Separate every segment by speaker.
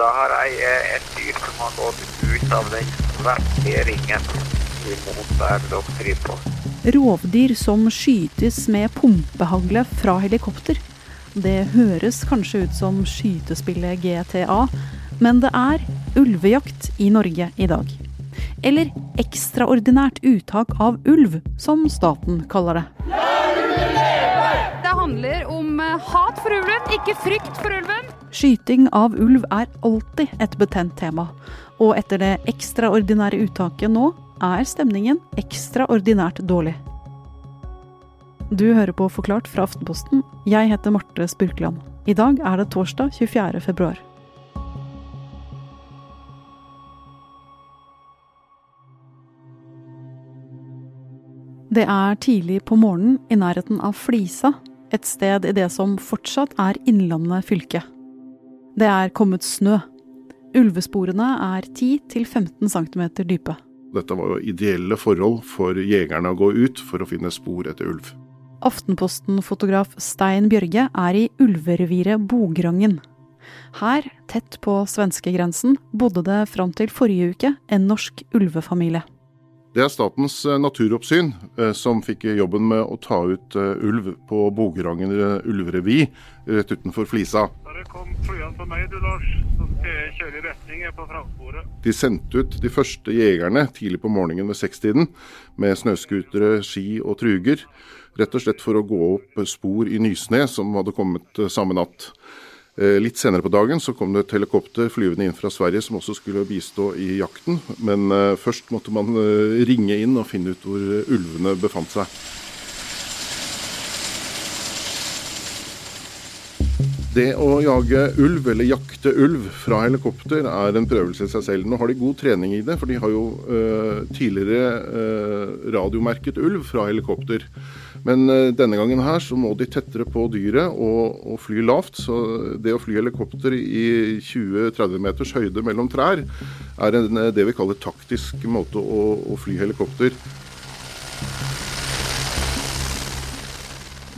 Speaker 1: Da har jeg eh, et dyr som har gått ut av den svarte ringen imot der dere driver på.
Speaker 2: Rovdyr som skytes med pumpehagle fra helikopter. Det høres kanskje ut som skytespillet GTA, men det er ulvejakt i Norge i dag. Eller ekstraordinært uttak av ulv, som staten kaller det.
Speaker 3: Det handler om eh, hat for ulven, ikke frykt for ulven.
Speaker 2: Skyting av ulv er alltid et betent tema, og etter det ekstraordinære uttaket nå er stemningen ekstraordinært dårlig. Du hører på Forklart fra Aftenposten. Jeg heter Marte Spurkland. I dag er det torsdag 24. februar. Det er tidlig på morgenen i nærheten av Flisa, et sted i det som fortsatt er Innlandet fylke. Det er kommet snø. Ulvesporene er 10-15 cm dype.
Speaker 4: Dette var jo ideelle forhold for jegerne å gå ut for å finne spor etter ulv.
Speaker 2: Aftenposten-fotograf Stein Bjørge er i ulvereviret Bograngen. Her, tett på svenskegrensen, bodde det fram til forrige uke en norsk ulvefamilie.
Speaker 4: Det er Statens eh, naturoppsyn eh, som fikk jobben med å ta ut eh, ulv på Bogerangen ulverevi rett utenfor Flisa.
Speaker 5: Bare kom flyene på meg du, Lars, så skal jeg kjøre i retning på framsporet.
Speaker 4: De sendte ut de første jegerne tidlig på morgenen ved sekstiden med snøscootere, ski og truger. Rett og slett for å gå opp spor i Nysnø som hadde kommet samme natt. Litt senere på dagen så kom det et helikopter flyvende inn fra Sverige som også skulle bistå i jakten. Men først måtte man ringe inn og finne ut hvor ulvene befant seg. Det å jage ulv, eller jakte ulv fra helikopter, er en prøvelse i seg selv. Nå har de god trening i det, for de har jo uh, tidligere uh, radiomerket ulv fra helikopter. Men uh, denne gangen her så må de tettere på dyret og, og, fly lavt. Så det å fly helikopter i 20-30 meters høyde mellom trær, er en, det vi kaller taktisk måte å, å fly helikopter.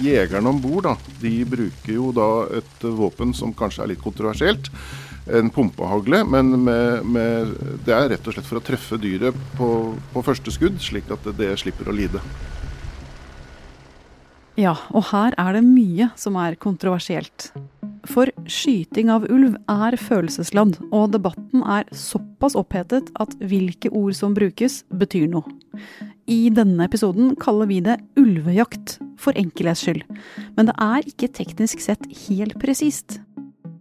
Speaker 4: Jegerne om bord bruker jo da et våpen som kanskje er litt kontroversielt. En pumpehagle, men med, med, det er rett og slett for å treffe dyret på, på første skudd, slik at det slipper å lide.
Speaker 2: Ja, og her er det mye som er kontroversielt. For skyting av ulv er følelsesladd, og debatten er såpass opphetet at hvilke ord som brukes, betyr noe. I denne episoden kaller vi det ulvejakt, for enkelhets skyld. Men det er ikke teknisk sett helt presist.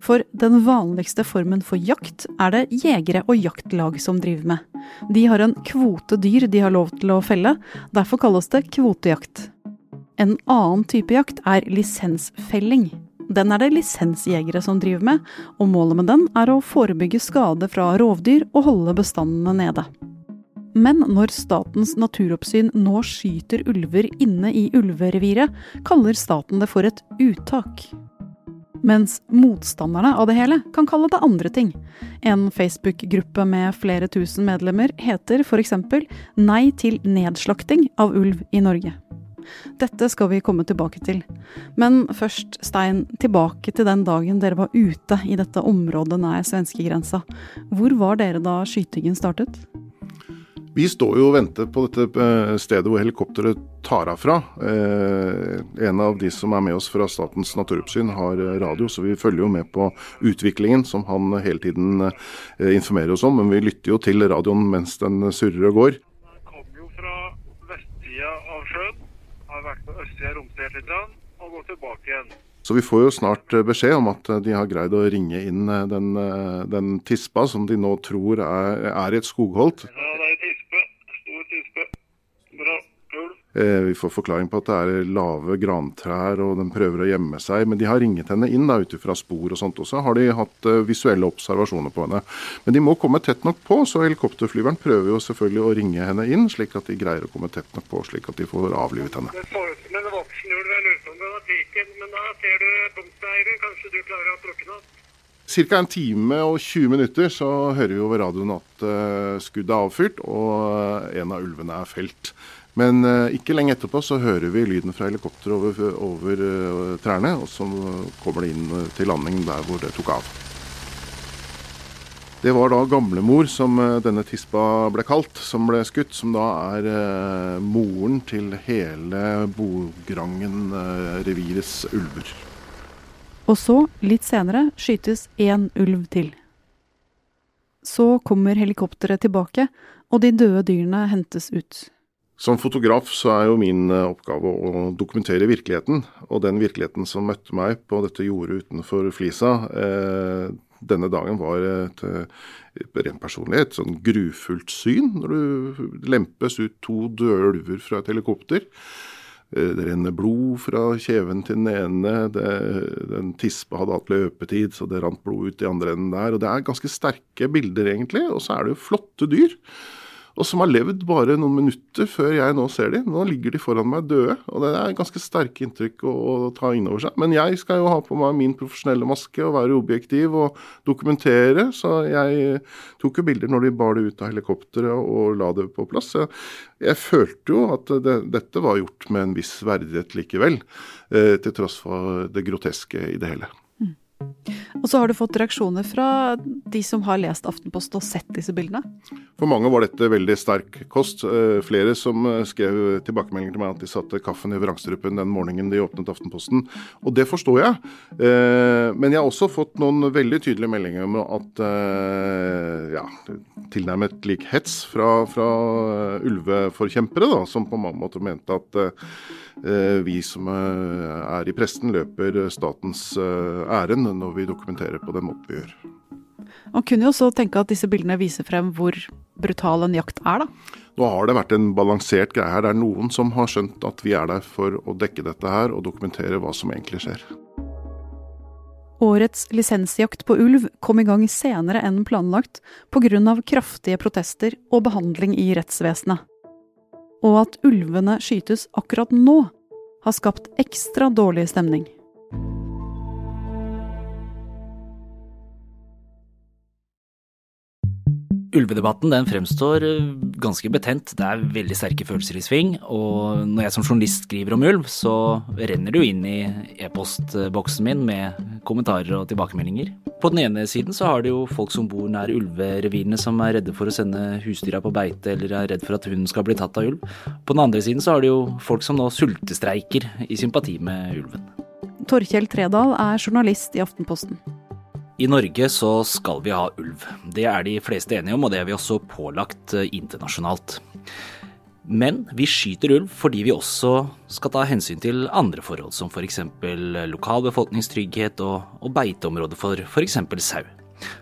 Speaker 2: For den vanligste formen for jakt er det jegere og jaktlag som driver med. De har en kvote dyr de har lov til å felle, derfor kalles det kvotejakt. En annen type jakt er lisensfelling. Den er det lisensjegere som driver med, og målet med den er å forebygge skade fra rovdyr og holde bestandene nede. Men når Statens naturoppsyn nå skyter ulver inne i ulvereviret, kaller staten det for et uttak. Mens motstanderne av det hele kan kalle det andre ting. En Facebook-gruppe med flere tusen medlemmer heter f.eks. Nei til nedslakting av ulv i Norge. Dette skal vi komme tilbake til. Men først, Stein, tilbake til den dagen dere var ute i dette området nær svenskegrensa. Hvor var dere da skytingen startet?
Speaker 4: Vi står jo og venter på dette eh, stedet hvor helikopteret tar av fra. Eh, en av de som er med oss fra Statens naturoppsyn har radio, så vi følger jo med på utviklingen som han hele tiden eh, informerer oss om. Men vi lytter jo til radioen mens den surrer og går.
Speaker 5: Den kom jo fra vestsida av sjøen har vært på østsida romstert litt og går tilbake igjen.
Speaker 4: Så vi får jo snart eh, beskjed om at eh, de har greid å ringe inn eh, den, den tispa som de nå tror er, er et skogholt.
Speaker 5: Ja, det er tispe. Stor tispe. Bra.
Speaker 4: Eh, vi får forklaring på at det er lave grantrær og den prøver å gjemme seg. Men de har ringet henne inn da, ut fra spor og sånt. Og så har de hatt uh, visuelle observasjoner på henne. Men de må komme tett nok på, så helikopterflyveren prøver jo selvfølgelig å ringe henne inn, slik at de greier å komme tett nok på, slik at de får avlivet henne.
Speaker 5: Det så ut som en voksen ulv. Jeg lurer på om det var men da ser du punkteieren. Kanskje du klarer å plukke den opp?
Speaker 4: Ca. en time og 20 minutter så hører vi over radioen at uh, skuddet er avfyrt og en av ulvene er felt. Men uh, ikke lenge etterpå så hører vi lyden fra helikopteret over, over trærne, og så kommer det inn til landing der hvor det tok av. Det var da gamlemor, som eh, denne tispa ble kalt, som ble skutt. Som da er eh, moren til hele Bograngen-revirets eh, ulver.
Speaker 2: Og så, litt senere, skytes én ulv til. Så kommer helikopteret tilbake, og de døde dyrene hentes ut.
Speaker 4: Som fotograf så er jo min eh, oppgave å dokumentere virkeligheten. Og den virkeligheten som møtte meg på dette jordet utenfor Flisa eh, denne dagen, var et, et rent personlig et sånn grufullt syn. Når du lempes ut to døde ulver fra et helikopter. Eh, det renner blod fra kjeven til den ene. Det, den tispa hadde hatt løpetid, så det rant blod ut i andre enden der. Og det er ganske sterke bilder, egentlig. Og så er det jo flotte dyr og som har levd bare noen minutter før jeg nå ser dem. Nå ligger de foran meg døde, og det er ganske sterke inntrykk å, å ta inn over seg. Men jeg skal jo ha på meg min profesjonelle maske og være objektiv og dokumentere, så jeg tok jo bilder når de bar det ut av helikopteret og la det på plass. Jeg, jeg følte jo at det, dette var gjort med en viss verdighet likevel, eh, til tross for det groteske i det hele.
Speaker 2: Og så har du fått reaksjoner fra de som har lest Aftenposten og sett disse bildene?
Speaker 4: For mange var dette veldig sterk kost. Eh, flere som eh, skrev tilbakemeldinger til meg at de satte kaffen i vrangstrupen den morgenen de åpnet Aftenposten. Og det forstår jeg. Eh, men jeg har også fått noen veldig tydelige meldinger om at ja, tilnærmet lik hets fra, fra ulveforkjempere, da, som på mange måter mente at vi som er i presten, løper statens ærend når vi dokumenterer på den måten vi gjør.
Speaker 2: Man kunne jo også tenke at disse bildene viser frem hvor brutal en jakt er, da?
Speaker 4: Nå har det vært en balansert greie her. Det er noen som har skjønt at vi er der for å dekke dette her og dokumentere hva som egentlig skjer.
Speaker 2: Årets lisensjakt på ulv kom i gang senere enn planlagt pga. kraftige protester og behandling i rettsvesenet. Og at ulvene skytes akkurat nå, har skapt ekstra dårlig stemning.
Speaker 6: Ulvedebatten den fremstår eh, ganske betent. Det er veldig sterke følelser i sving. Og når jeg som journalist skriver om ulv, så renner det jo inn i e-postboksen min med kommentarer og tilbakemeldinger. På den ene siden så har det jo folk som bor nær ulverevirene som er redde for å sende husdyra på beite eller er redd for at hunden skal bli tatt av ulv. På den andre siden så har det jo folk som nå sultestreiker i sympati med ulven.
Speaker 2: Torkjell Tredal er journalist i Aftenposten.
Speaker 6: I Norge så skal vi ha ulv. Det er de fleste enige om, og det er vi også pålagt eh, internasjonalt. Men vi skyter ulv fordi vi også skal ta hensyn til andre forhold, som f.eks. lokal befolkningstrygghet og, og beiteområder for f.eks. sau.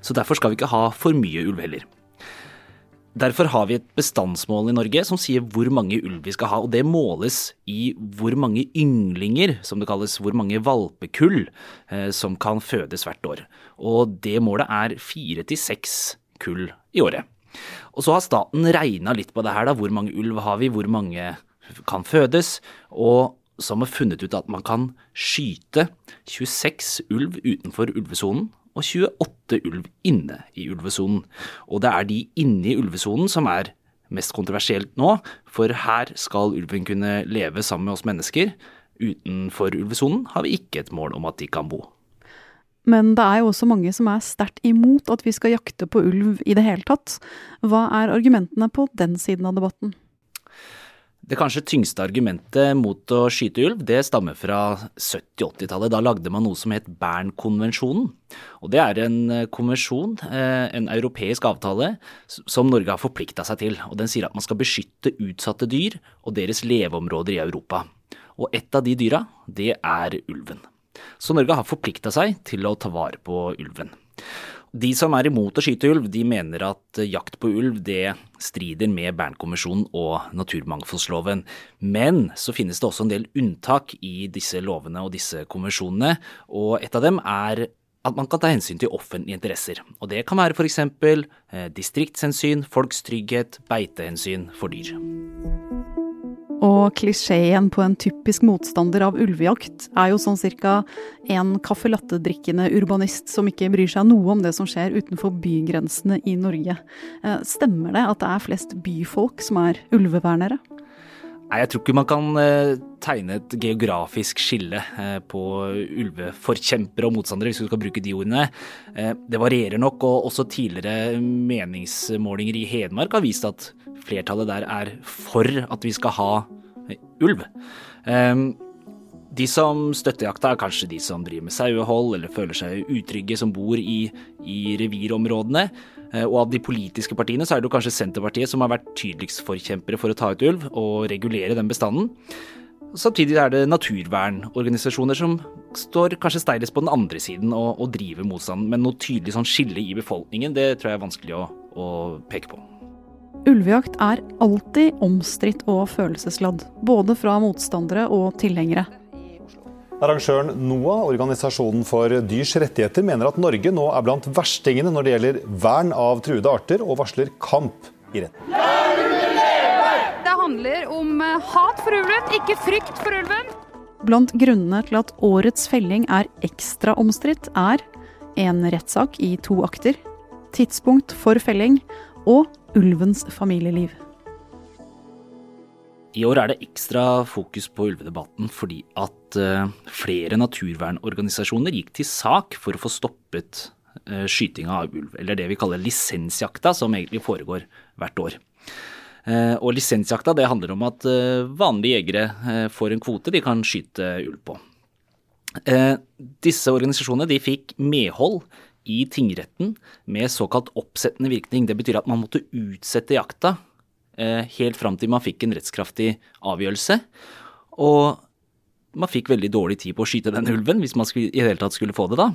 Speaker 6: Så derfor skal vi ikke ha for mye ulv heller. Derfor har vi et bestandsmål i Norge som sier hvor mange ulv vi skal ha, og det måles i hvor mange ynglinger, som det kalles, hvor mange valpekull, eh, som kan fødes hvert år. Og det målet er fire til seks kull i året. Og så har staten regna litt på det her, da. Hvor mange ulv har vi, hvor mange kan fødes? Og som har funnet ut at man kan skyte 26 ulv utenfor ulvesonen og 28 ulv inne i ulvesonen. Og det er de inne i ulvesonen som er mest kontroversielt nå, for her skal ulven kunne leve sammen med oss mennesker. Utenfor ulvesonen har vi ikke et mål om at de kan bo.
Speaker 2: Men det er jo også mange som er sterkt imot at vi skal jakte på ulv i det hele tatt. Hva er argumentene på den siden av debatten?
Speaker 6: Det kanskje tyngste argumentet mot å skyte ulv, det stammer fra 70-80-tallet. Da lagde man noe som het Bernkonvensjonen. Og det er en eh, konvensjon, eh, en europeisk avtale, som Norge har forplikta seg til. Og den sier at man skal beskytte utsatte dyr og deres leveområder i Europa. Og et av de dyra, det er ulven. Så Norge har forplikta seg til å ta vare på ulven. De som er imot å skyte ulv, de mener at jakt på ulv det strider med Bernkonvensjonen og naturmangfoldsloven. Men så finnes det også en del unntak i disse lovene og disse konvensjonene, og et av dem er at man kan ta hensyn til offentlige interesser. Og det kan være f.eks. Eh, distriktshensyn, folks trygghet, beitehensyn for dyr.
Speaker 2: Og klisjeen på en typisk motstander av ulvejakt er jo sånn cirka en caffè latte-drikkende urbanist som ikke bryr seg noe om det som skjer utenfor bygrensene i Norge. Eh, stemmer det at det er flest byfolk som er ulvevernere?
Speaker 6: Nei, Jeg tror ikke man kan eh, tegne et geografisk skille eh, på ulveforkjempere og motstandere, hvis vi skal bruke de ordene. Det varierer nok, og også tidligere meningsmålinger i Hedmark har vist at flertallet der er for at vi skal ha ulv. De som støtter jakta, er kanskje de som driver med sauehold eller føler seg utrygge, som bor i, i revirområdene. Eh, og av de politiske partiene så er det jo kanskje Senterpartiet som har vært tydeligst forkjempere for å ta ut ulv og regulere den bestanden. Samtidig er det naturvernorganisasjoner som står kanskje steilest på den andre siden og, og driver motstanden, Men noe tydelig sånn skille i befolkningen, det tror jeg er vanskelig å, å peke på.
Speaker 2: Ulvejakt er alltid omstridt og følelsesladd, både fra motstandere og tilhengere.
Speaker 7: Arrangøren NOAH, organisasjonen for dyrs rettigheter, mener at Norge nå er blant verstingene når det gjelder vern av truede arter, og varsler kamp i retten.
Speaker 3: Det handler om eh, hat for ulven, ikke frykt for ulven.
Speaker 2: Blant grunnene til at årets felling er ekstra omstridt, er en rettssak i to akter, tidspunkt for felling og ulvens familieliv.
Speaker 6: I år er det ekstra fokus på ulvedebatten fordi at uh, flere naturvernorganisasjoner gikk til sak for å få stoppet uh, skytinga av ulv, eller det vi kaller lisensjakta, som egentlig foregår hvert år. Uh, og lisensjakta det handler om at vanlige jegere får en kvote de kan skyte ulv på. Disse organisasjonene de fikk medhold i tingretten med såkalt oppsettende virkning. Det betyr at man måtte utsette jakta Eh, helt fram til man fikk en rettskraftig avgjørelse. Og man fikk veldig dårlig tid på å skyte den ulven, hvis man skulle, i det hele tatt skulle få det da.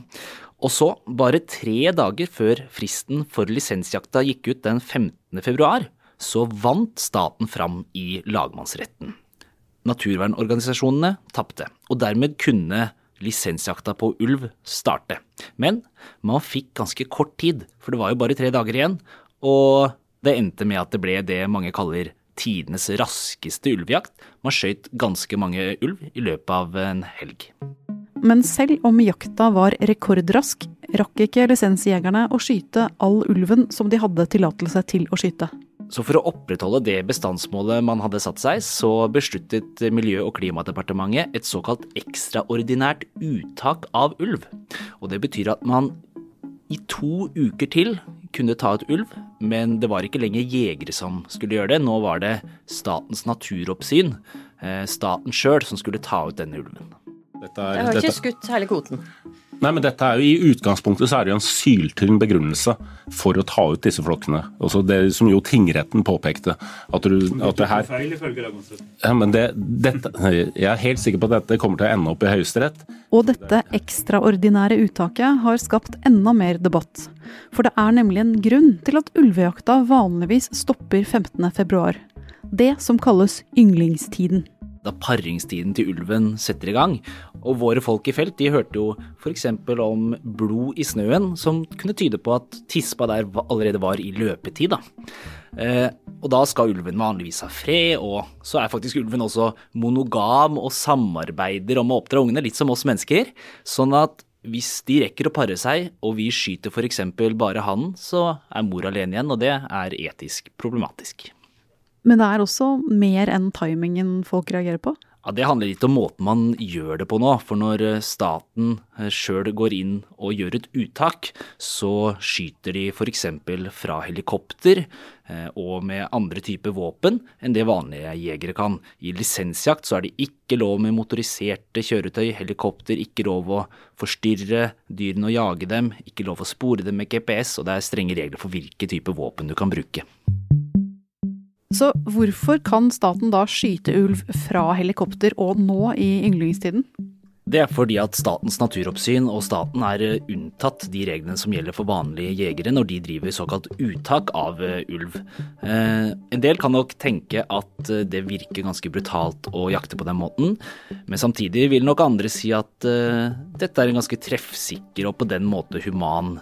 Speaker 6: Og så, bare tre dager før fristen for lisensjakta gikk ut den 15. februar, så vant staten fram i lagmannsretten. Naturvernorganisasjonene tapte, og dermed kunne lisensjakta på ulv starte. Men man fikk ganske kort tid, for det var jo bare tre dager igjen. Og det endte med at det ble det mange kaller tidenes raskeste ulvejakt. Man skjøt ganske mange ulv i løpet av en helg.
Speaker 2: Men selv om jakta var rekordrask, rakk ikke lisensjegerne å skyte all ulven som de hadde tillatelse til å skyte.
Speaker 6: Så for å opprettholde det bestandsmålet man hadde satt seg, så besluttet Miljø- og klimadepartementet et såkalt ekstraordinært uttak av ulv. Og det betyr at man i to uker til kunne ta ut ulv, men det var ikke lenger jegere som skulle gjøre det. Nå var det Statens naturoppsyn, eh, staten sjøl, som skulle ta ut denne ulven.
Speaker 8: Dette er, jeg har ikke skutt hele kvoten.
Speaker 9: Nei, men dette er jo I utgangspunktet så er det jo en syltynn begrunnelse for å ta ut disse flokkene. Altså det som jo tingretten påpekte. At, du, at det her ja, men det, dette, Jeg er helt sikker på at dette kommer til å ende opp i Høyesterett.
Speaker 2: Og dette ekstraordinære uttaket har skapt enda mer debatt. For det er nemlig en grunn til at ulvejakta vanligvis stopper 15.2. Det som kalles ynglingstiden
Speaker 6: da paringstiden til ulven setter i gang. Og våre folk i felt de hørte jo f.eks. om blod i snøen, som kunne tyde på at tispa der allerede var i løpetid. da. Eh, og da skal ulven vanligvis ha fred, og så er faktisk ulven også monogam og samarbeider om å oppdra ungene, litt som oss mennesker. Sånn at hvis de rekker å pare seg, og vi skyter f.eks. bare hannen, så er mor alene igjen, og det er etisk problematisk.
Speaker 2: Men det er også mer enn timingen folk reagerer på?
Speaker 6: Ja, Det handler litt om måten man gjør det på nå. For når eh, staten eh, sjøl går inn og gjør et uttak, så skyter de f.eks. fra helikopter eh, og med andre typer våpen enn det vanlige jegere kan. I lisensjakt så er det ikke lov med motoriserte kjøretøy, helikopter, ikke lov å forstyrre dyrene og jage dem, ikke lov å spore dem med GPS, og det er strenge regler for hvilke typer våpen du kan bruke.
Speaker 2: Så hvorfor kan staten da skyte ulv fra helikopter og nå i ynglingstiden?
Speaker 6: Det er fordi at Statens naturoppsyn og staten er eh, unntatt de reglene som gjelder for vanlige jegere når de driver såkalt uttak av eh, ulv. Eh, en del kan nok tenke at det virker ganske brutalt å jakte på den måten, men samtidig vil nok andre si at dette er en ganske treffsikker og på den måte human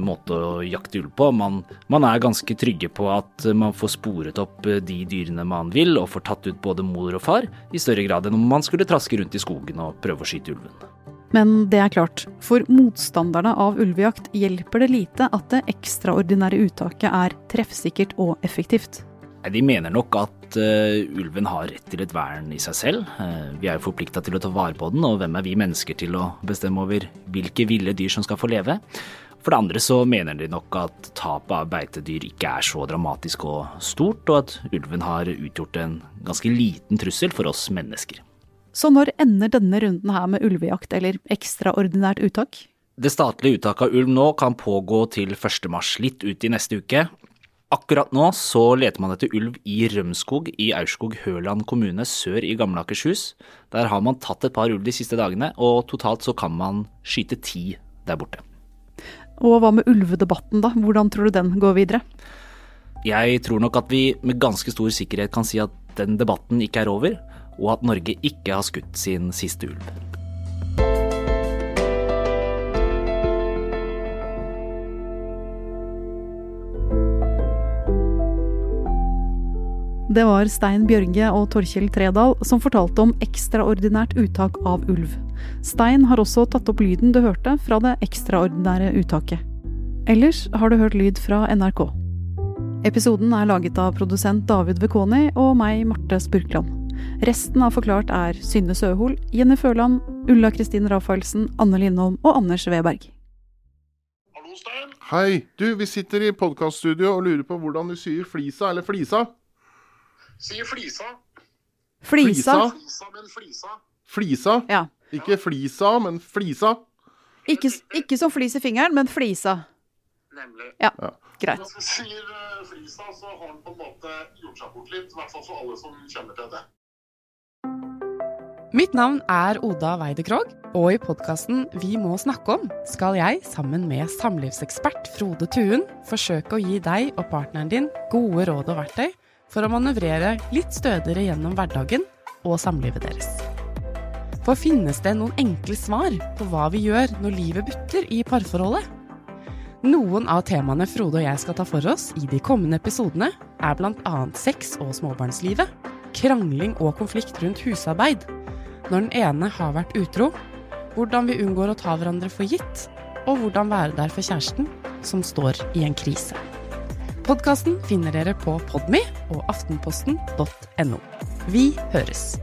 Speaker 6: måte å jakte ulv på. Man, man, er ganske trygge på at man får sporet opp de dyrene man vil, og får tatt ut både mor og far, i større grad enn om man skulle traske rundt i skogen og prøve å skyte ulven.
Speaker 2: Men det er klart, for motstanderne av ulvejakt hjelper det lite at det ekstraordinære uttaket er treffsikkert og effektivt.
Speaker 6: De mener nok at uh, ulven har rett til et vern i seg selv. Uh, vi er jo forplikta til å ta vare på den, og hvem er vi mennesker til å bestemme over hvilke ville dyr som skal få leve? For det andre så mener de nok at tapet av beitedyr ikke er så dramatisk og stort, og at ulven har utgjort en ganske liten trussel for oss mennesker.
Speaker 2: Så når ender denne runden her med ulvejakt eller ekstraordinært uttak?
Speaker 6: Det statlige uttaket av ulv nå kan pågå til 1. mars, litt ut i neste uke. Akkurat nå så leter man etter ulv i Rømskog i Aurskog-Høland kommune sør i Gamle Akershus. Der har man tatt et par ulv de siste dagene, og totalt så kan man skyte ti der borte.
Speaker 2: Og hva med ulvedebatten, da? Hvordan tror du den går videre?
Speaker 6: Jeg tror nok at vi med ganske stor sikkerhet kan si at den debatten ikke er over, og at Norge ikke har skutt sin siste ulv.
Speaker 2: Det var Stein Bjørge og Torkjell Tredal som fortalte om ekstraordinært uttak av ulv. Stein har også tatt opp lyden du hørte fra det ekstraordinære uttaket. Ellers har du hørt lyd fra NRK. Episoden er laget av produsent David Vekoni og meg, Marte Spurkland. Resten av Forklart er Synne Søhol, Jenny Førland, Ulla Kristin Rafaelsen, Anne Lindholm og Anders Weberg.
Speaker 5: Hallo, Stein.
Speaker 4: Hei. Du, vi sitter i podkaststudio og lurer på hvordan du syr flisa, eller flisa.
Speaker 5: Sier flisa.
Speaker 2: Flisa.
Speaker 5: Flisa, men flisa.
Speaker 4: Flisa.
Speaker 2: Ja.
Speaker 4: Ikke flisa, men flisa.
Speaker 2: Ikke, ikke som flis i fingeren, men flisa.
Speaker 5: Nemlig.
Speaker 2: Ja,
Speaker 4: Ja.
Speaker 2: greit.
Speaker 5: Når du sier eh, flisa, så har den på en måte gjort seg bort litt. I hvert fall for alle som kjenner til det.
Speaker 10: Mitt navn er Oda Weide Krogh, og i podkasten Vi må snakke om skal jeg, sammen med samlivsekspert Frode Tuen, forsøke å gi deg og partneren din gode råd og verktøy for å manøvrere litt stødigere gjennom hverdagen og samlivet deres. For finnes det noen enkle svar på hva vi gjør når livet butter i parforholdet? Noen av temaene Frode og jeg skal ta for oss i de kommende episodene, er bl.a. sex og småbarnslivet, krangling og konflikt rundt husarbeid, når den ene har vært utro, hvordan vi unngår å ta hverandre for gitt, og hvordan være der for kjæresten som står i en krise. Podkasten finner dere på Podme og aftenposten.no. Vi høres!